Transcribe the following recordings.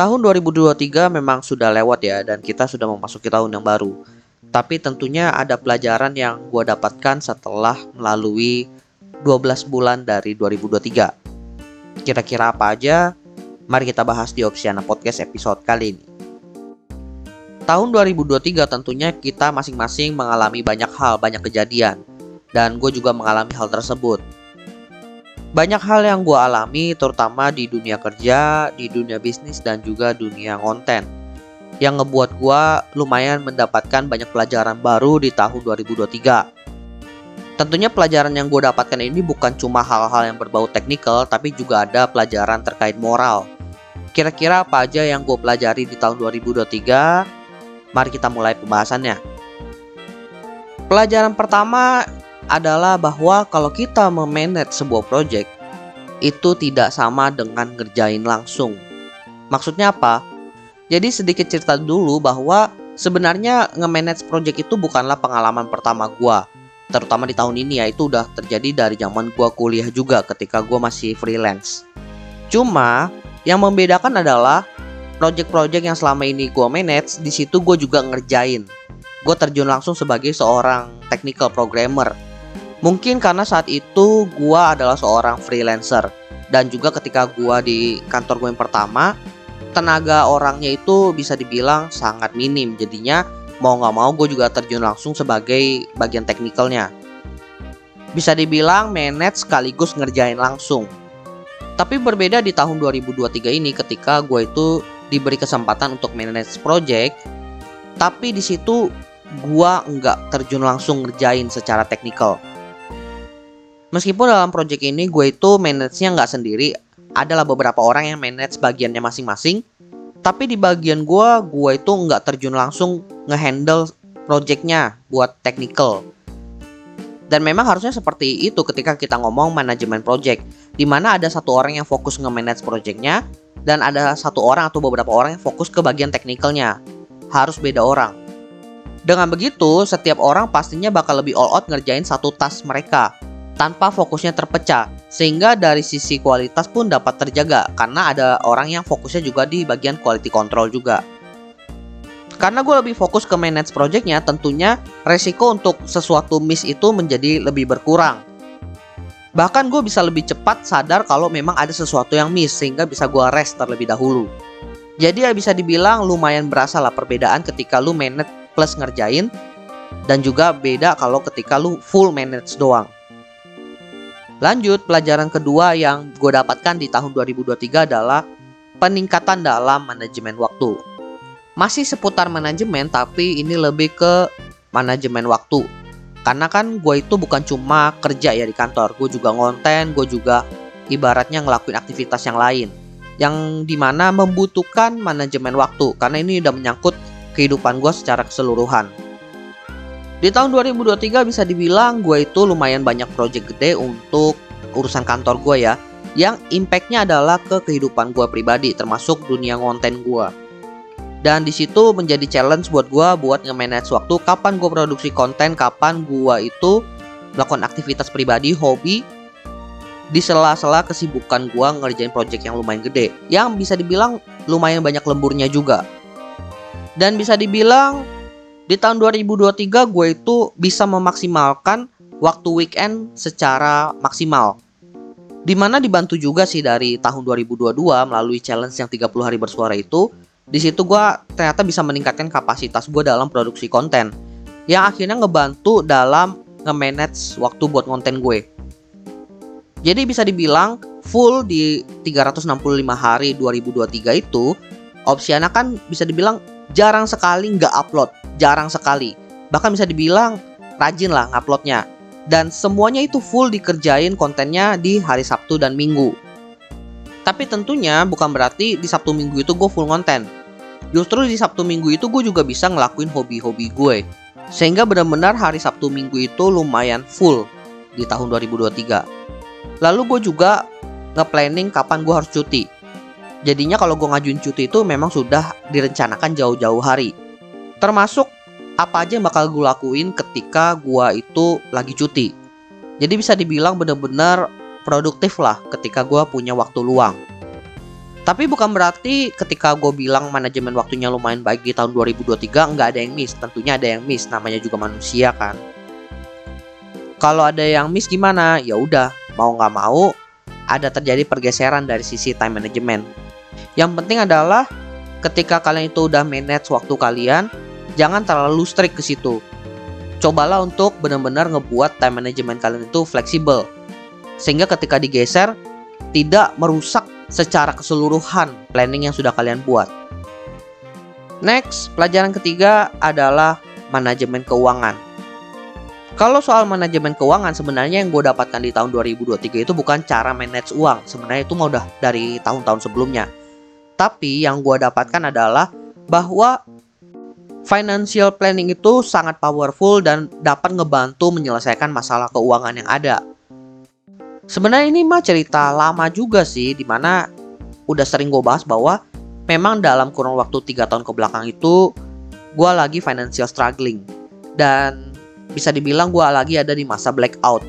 Tahun 2023 memang sudah lewat ya dan kita sudah memasuki tahun yang baru. Tapi tentunya ada pelajaran yang gue dapatkan setelah melalui 12 bulan dari 2023. Kira-kira apa aja? Mari kita bahas di Opsiana Podcast episode kali ini. Tahun 2023 tentunya kita masing-masing mengalami banyak hal, banyak kejadian. Dan gue juga mengalami hal tersebut banyak hal yang gue alami terutama di dunia kerja, di dunia bisnis dan juga dunia konten yang ngebuat gue lumayan mendapatkan banyak pelajaran baru di tahun 2023. Tentunya pelajaran yang gue dapatkan ini bukan cuma hal-hal yang berbau teknikal tapi juga ada pelajaran terkait moral. Kira-kira apa aja yang gue pelajari di tahun 2023? Mari kita mulai pembahasannya. Pelajaran pertama adalah bahwa kalau kita memanage sebuah project itu tidak sama dengan ngerjain langsung. Maksudnya apa? Jadi sedikit cerita dulu bahwa sebenarnya nge-manage project itu bukanlah pengalaman pertama gua. Terutama di tahun ini ya itu udah terjadi dari zaman gua kuliah juga ketika gua masih freelance. Cuma yang membedakan adalah project-project yang selama ini gua manage di situ gua juga ngerjain. Gue terjun langsung sebagai seorang technical programmer Mungkin karena saat itu gua adalah seorang freelancer. Dan juga ketika gua di kantor gue yang pertama tenaga orangnya itu bisa dibilang sangat minim. Jadinya mau nggak mau gue juga terjun langsung sebagai bagian teknikalnya. Bisa dibilang manage sekaligus ngerjain langsung. Tapi berbeda di tahun 2023 ini ketika gue itu diberi kesempatan untuk manage project tapi di situ gue nggak terjun langsung ngerjain secara teknikal Meskipun dalam project ini gue itu manage-nya nggak sendiri, adalah beberapa orang yang manage bagiannya masing-masing. Tapi di bagian gue, gue itu nggak terjun langsung ngehandle projectnya buat technical. Dan memang harusnya seperti itu ketika kita ngomong manajemen project, di mana ada satu orang yang fokus nge-manage projectnya, dan ada satu orang atau beberapa orang yang fokus ke bagian teknikalnya. Harus beda orang. Dengan begitu, setiap orang pastinya bakal lebih all out ngerjain satu task mereka tanpa fokusnya terpecah sehingga dari sisi kualitas pun dapat terjaga karena ada orang yang fokusnya juga di bagian quality control juga. Karena gue lebih fokus ke manage projectnya tentunya resiko untuk sesuatu miss itu menjadi lebih berkurang. Bahkan gue bisa lebih cepat sadar kalau memang ada sesuatu yang miss sehingga bisa gue rest terlebih dahulu. Jadi ya bisa dibilang lumayan berasa lah perbedaan ketika lu manage plus ngerjain dan juga beda kalau ketika lu full manage doang Lanjut, pelajaran kedua yang gue dapatkan di tahun 2023 adalah peningkatan dalam manajemen waktu. Masih seputar manajemen, tapi ini lebih ke manajemen waktu. Karena kan gue itu bukan cuma kerja ya di kantor, gue juga ngonten, gue juga ibaratnya ngelakuin aktivitas yang lain. Yang di mana membutuhkan manajemen waktu, karena ini udah menyangkut kehidupan gue secara keseluruhan. Di tahun 2023 bisa dibilang gue itu lumayan banyak project gede untuk urusan kantor gue ya. Yang impactnya adalah ke kehidupan gue pribadi termasuk dunia konten gue Dan di situ menjadi challenge buat gue buat nge-manage waktu Kapan gue produksi konten, kapan gue itu melakukan aktivitas pribadi, hobi Di sela-sela kesibukan gue ngerjain project yang lumayan gede. Yang bisa dibilang lumayan banyak lemburnya juga. Dan bisa dibilang di tahun 2023 gue itu bisa memaksimalkan waktu weekend secara maksimal. Di mana dibantu juga sih dari tahun 2022 melalui challenge yang 30 hari bersuara itu. Di situ gue ternyata bisa meningkatkan kapasitas gue dalam produksi konten. Yang akhirnya ngebantu dalam nge-manage waktu buat konten gue. Jadi bisa dibilang full di 365 hari 2023 itu Opsiana kan bisa dibilang jarang sekali nggak upload jarang sekali. Bahkan bisa dibilang rajin lah nguploadnya. Dan semuanya itu full dikerjain kontennya di hari Sabtu dan Minggu. Tapi tentunya bukan berarti di Sabtu Minggu itu gue full konten. Justru di Sabtu Minggu itu gue juga bisa ngelakuin hobi-hobi gue. Sehingga benar-benar hari Sabtu Minggu itu lumayan full di tahun 2023. Lalu gue juga nge-planning kapan gue harus cuti. Jadinya kalau gue ngajuin cuti itu memang sudah direncanakan jauh-jauh hari. Termasuk apa aja yang bakal gue lakuin ketika gue itu lagi cuti. Jadi bisa dibilang bener-bener produktif lah ketika gue punya waktu luang. Tapi bukan berarti ketika gue bilang manajemen waktunya lumayan baik di tahun 2023 nggak ada yang miss. Tentunya ada yang miss, namanya juga manusia kan. Kalau ada yang miss gimana? Ya udah, mau nggak mau ada terjadi pergeseran dari sisi time management. Yang penting adalah ketika kalian itu udah manage waktu kalian, jangan terlalu strict ke situ. Cobalah untuk benar-benar ngebuat time management kalian itu fleksibel. Sehingga ketika digeser tidak merusak secara keseluruhan planning yang sudah kalian buat. Next, pelajaran ketiga adalah manajemen keuangan. Kalau soal manajemen keuangan sebenarnya yang gue dapatkan di tahun 2023 itu bukan cara manage uang. Sebenarnya itu mau udah dari tahun-tahun sebelumnya. Tapi yang gue dapatkan adalah bahwa financial planning itu sangat powerful dan dapat ngebantu menyelesaikan masalah keuangan yang ada. Sebenarnya ini mah cerita lama juga sih, di mana udah sering gue bahas bahwa memang dalam kurun waktu 3 tahun ke belakang itu gue lagi financial struggling dan bisa dibilang gue lagi ada di masa blackout.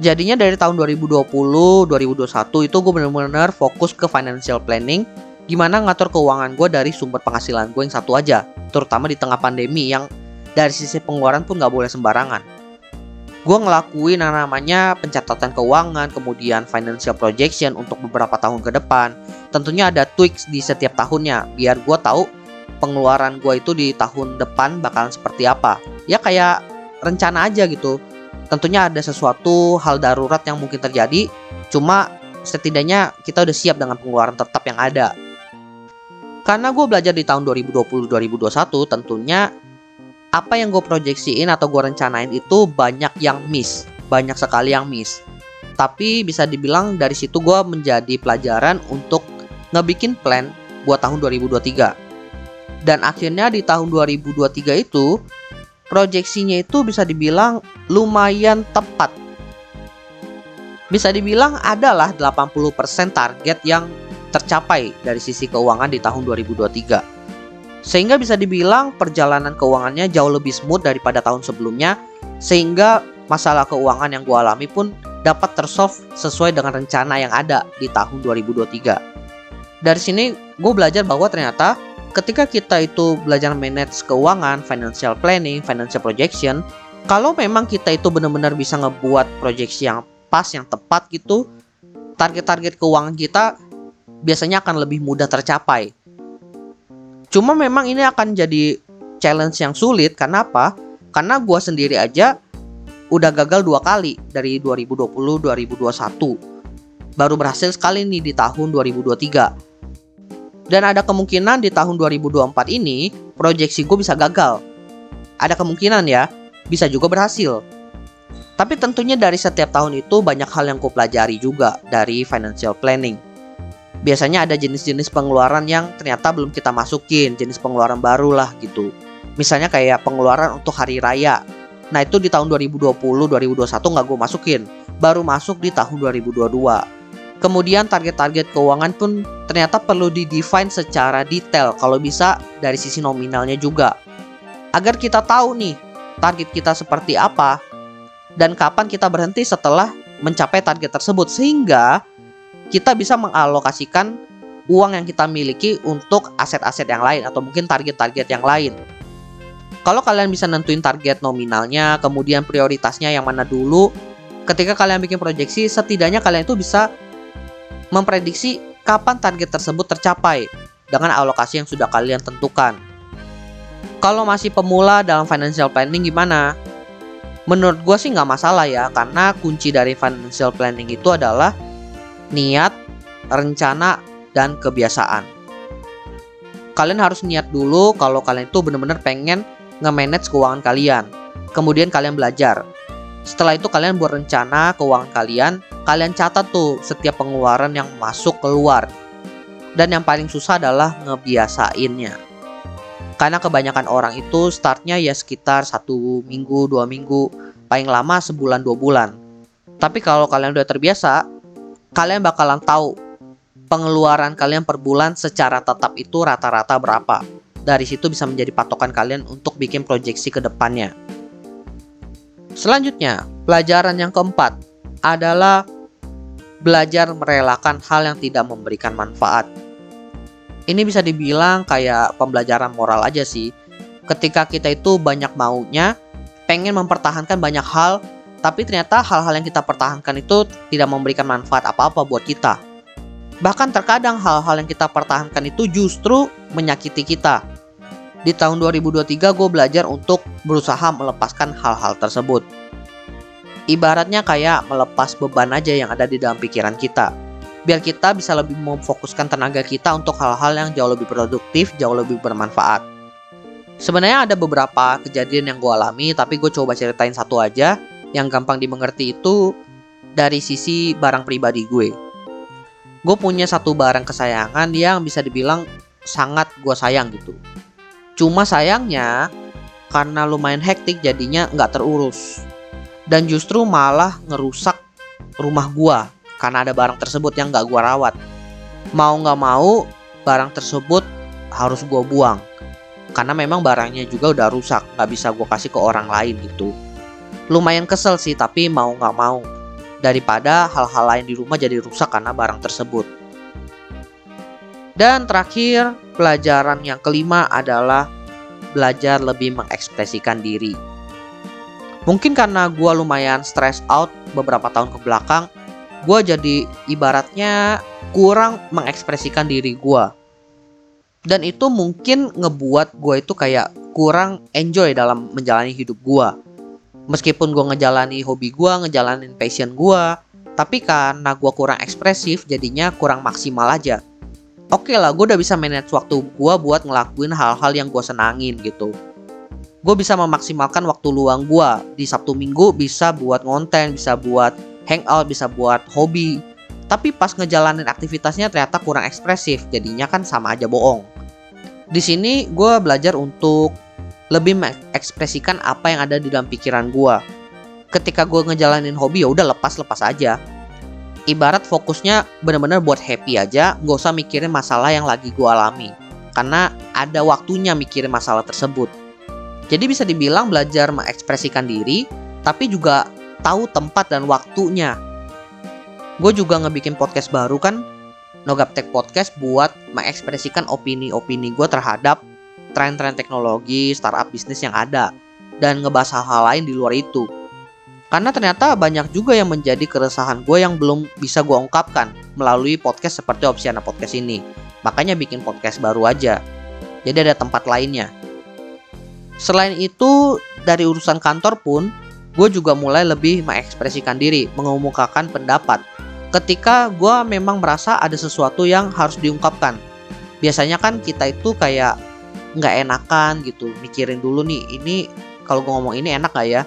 Jadinya dari tahun 2020, 2021 itu gue bener-bener fokus ke financial planning gimana ngatur keuangan gue dari sumber penghasilan gue yang satu aja, terutama di tengah pandemi yang dari sisi pengeluaran pun gak boleh sembarangan gue ngelakuin yang namanya pencatatan keuangan, kemudian financial projection untuk beberapa tahun ke depan. Tentunya ada tweaks di setiap tahunnya, biar gue tahu pengeluaran gue itu di tahun depan bakalan seperti apa. Ya kayak rencana aja gitu. Tentunya ada sesuatu hal darurat yang mungkin terjadi, cuma setidaknya kita udah siap dengan pengeluaran tetap yang ada. Karena gue belajar di tahun 2020-2021, tentunya apa yang gue proyeksiin atau gue rencanain itu banyak yang miss, banyak sekali yang miss. Tapi bisa dibilang dari situ gue menjadi pelajaran untuk ngebikin plan buat tahun 2023. Dan akhirnya di tahun 2023 itu proyeksinya itu bisa dibilang lumayan tepat. Bisa dibilang adalah 80% target yang tercapai dari sisi keuangan di tahun 2023. Sehingga bisa dibilang perjalanan keuangannya jauh lebih smooth daripada tahun sebelumnya sehingga masalah keuangan yang gue alami pun dapat tersolve sesuai dengan rencana yang ada di tahun 2023. Dari sini gue belajar bahwa ternyata ketika kita itu belajar manage keuangan, financial planning, financial projection, kalau memang kita itu benar-benar bisa ngebuat proyeksi yang pas, yang tepat gitu, target-target keuangan kita biasanya akan lebih mudah tercapai Cuma memang ini akan jadi challenge yang sulit karena apa? Karena gue sendiri aja udah gagal dua kali dari 2020 2021. Baru berhasil sekali nih di tahun 2023. Dan ada kemungkinan di tahun 2024 ini proyeksi gue bisa gagal. Ada kemungkinan ya, bisa juga berhasil. Tapi tentunya dari setiap tahun itu banyak hal yang gue pelajari juga dari financial planning biasanya ada jenis-jenis pengeluaran yang ternyata belum kita masukin, jenis pengeluaran baru lah gitu. Misalnya kayak pengeluaran untuk hari raya. Nah itu di tahun 2020, 2021 nggak gue masukin, baru masuk di tahun 2022. Kemudian target-target keuangan pun ternyata perlu di-define secara detail kalau bisa dari sisi nominalnya juga. Agar kita tahu nih target kita seperti apa dan kapan kita berhenti setelah mencapai target tersebut sehingga kita bisa mengalokasikan uang yang kita miliki untuk aset-aset yang lain atau mungkin target-target yang lain. Kalau kalian bisa nentuin target nominalnya, kemudian prioritasnya yang mana dulu, ketika kalian bikin proyeksi, setidaknya kalian itu bisa memprediksi kapan target tersebut tercapai dengan alokasi yang sudah kalian tentukan. Kalau masih pemula dalam financial planning gimana? Menurut gue sih nggak masalah ya, karena kunci dari financial planning itu adalah niat, rencana, dan kebiasaan. Kalian harus niat dulu kalau kalian itu benar-benar pengen nge-manage keuangan kalian. Kemudian kalian belajar. Setelah itu kalian buat rencana keuangan kalian, kalian catat tuh setiap pengeluaran yang masuk keluar. Dan yang paling susah adalah ngebiasainnya. Karena kebanyakan orang itu startnya ya sekitar satu minggu, dua minggu, paling lama sebulan dua bulan. Tapi kalau kalian udah terbiasa, kalian bakalan tahu pengeluaran kalian per bulan secara tetap itu rata-rata berapa. Dari situ bisa menjadi patokan kalian untuk bikin proyeksi ke depannya. Selanjutnya, pelajaran yang keempat adalah belajar merelakan hal yang tidak memberikan manfaat. Ini bisa dibilang kayak pembelajaran moral aja sih. Ketika kita itu banyak maunya, pengen mempertahankan banyak hal, tapi ternyata hal-hal yang kita pertahankan itu tidak memberikan manfaat apa-apa buat kita. Bahkan terkadang hal-hal yang kita pertahankan itu justru menyakiti kita. Di tahun 2023 gue belajar untuk berusaha melepaskan hal-hal tersebut. Ibaratnya kayak melepas beban aja yang ada di dalam pikiran kita. Biar kita bisa lebih memfokuskan tenaga kita untuk hal-hal yang jauh lebih produktif, jauh lebih bermanfaat. Sebenarnya ada beberapa kejadian yang gue alami, tapi gue coba ceritain satu aja yang gampang dimengerti itu dari sisi barang pribadi gue gue punya satu barang kesayangan yang bisa dibilang sangat gue sayang gitu. Cuma sayangnya karena lumayan hektik jadinya nggak terurus. Dan justru malah ngerusak rumah gue karena ada barang tersebut yang nggak gue rawat. Mau nggak mau barang tersebut harus gue buang. Karena memang barangnya juga udah rusak, nggak bisa gue kasih ke orang lain gitu. Lumayan kesel sih, tapi mau nggak mau daripada hal-hal lain di rumah jadi rusak karena barang tersebut. Dan terakhir, pelajaran yang kelima adalah belajar lebih mengekspresikan diri. Mungkin karena gue lumayan stress out beberapa tahun ke belakang, gue jadi ibaratnya kurang mengekspresikan diri gue. Dan itu mungkin ngebuat gue itu kayak kurang enjoy dalam menjalani hidup gue meskipun gue ngejalani hobi gue ngejalanin passion gue tapi karena gue kurang ekspresif jadinya kurang maksimal aja. Oke okay lah gue udah bisa manage waktu gue buat ngelakuin hal-hal yang gue senangin gitu gue bisa memaksimalkan waktu luang gue di Sabtu Minggu bisa buat ngonten bisa buat hangout bisa buat hobi tapi pas ngejalanin aktivitasnya ternyata kurang ekspresif jadinya kan sama aja bohong di sini gue belajar untuk lebih mengekspresikan apa yang ada di dalam pikiran gue. Ketika gue ngejalanin hobi ya udah lepas-lepas aja. Ibarat fokusnya bener-bener buat happy aja, gak usah mikirin masalah yang lagi gue alami. Karena ada waktunya mikirin masalah tersebut. Jadi bisa dibilang belajar mengekspresikan diri, tapi juga tahu tempat dan waktunya. Gue juga ngebikin podcast baru kan, Nogaptek Podcast buat mengekspresikan opini-opini gue terhadap tren-tren teknologi, startup bisnis yang ada, dan ngebahas hal-hal lain di luar itu. Karena ternyata banyak juga yang menjadi keresahan gue yang belum bisa gue ungkapkan melalui podcast seperti Opsiana Podcast ini. Makanya bikin podcast baru aja. Jadi ada tempat lainnya. Selain itu, dari urusan kantor pun, gue juga mulai lebih mengekspresikan diri, mengemukakan pendapat. Ketika gue memang merasa ada sesuatu yang harus diungkapkan. Biasanya kan kita itu kayak nggak enakan gitu mikirin dulu nih ini kalau gue ngomong ini enak gak ya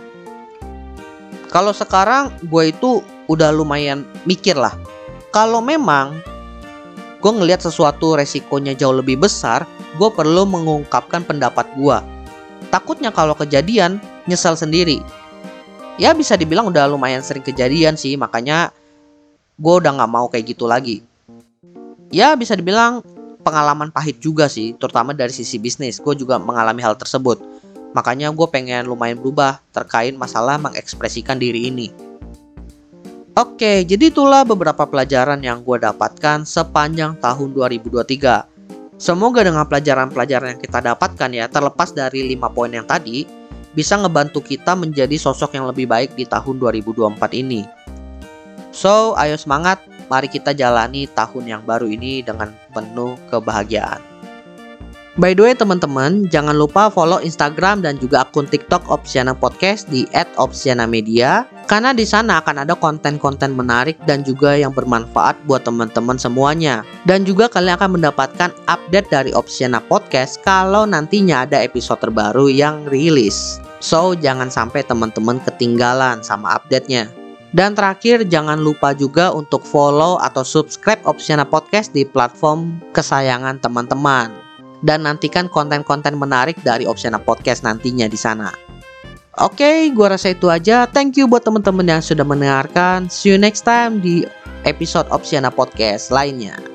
kalau sekarang gue itu udah lumayan mikir lah kalau memang gue ngelihat sesuatu resikonya jauh lebih besar gue perlu mengungkapkan pendapat gue takutnya kalau kejadian nyesal sendiri ya bisa dibilang udah lumayan sering kejadian sih makanya gue udah nggak mau kayak gitu lagi ya bisa dibilang pengalaman pahit juga sih, terutama dari sisi bisnis. Gue juga mengalami hal tersebut. Makanya gue pengen lumayan berubah terkait masalah mengekspresikan diri ini. Oke, jadi itulah beberapa pelajaran yang gue dapatkan sepanjang tahun 2023. Semoga dengan pelajaran-pelajaran yang kita dapatkan ya, terlepas dari 5 poin yang tadi, bisa ngebantu kita menjadi sosok yang lebih baik di tahun 2024 ini. So, ayo semangat, Mari kita jalani tahun yang baru ini dengan penuh kebahagiaan. By the way teman-teman, jangan lupa follow Instagram dan juga akun TikTok Opsiana Podcast di @opsiana_media karena di sana akan ada konten-konten menarik dan juga yang bermanfaat buat teman-teman semuanya. Dan juga kalian akan mendapatkan update dari Opsiana Podcast kalau nantinya ada episode terbaru yang rilis. So, jangan sampai teman-teman ketinggalan sama update-nya. Dan terakhir jangan lupa juga untuk follow atau subscribe Opsiana Podcast di platform kesayangan teman-teman. Dan nantikan konten-konten menarik dari Opsiana Podcast nantinya di sana. Oke, okay, gua rasa itu aja. Thank you buat teman-teman yang sudah mendengarkan. See you next time di episode Opsiana Podcast lainnya.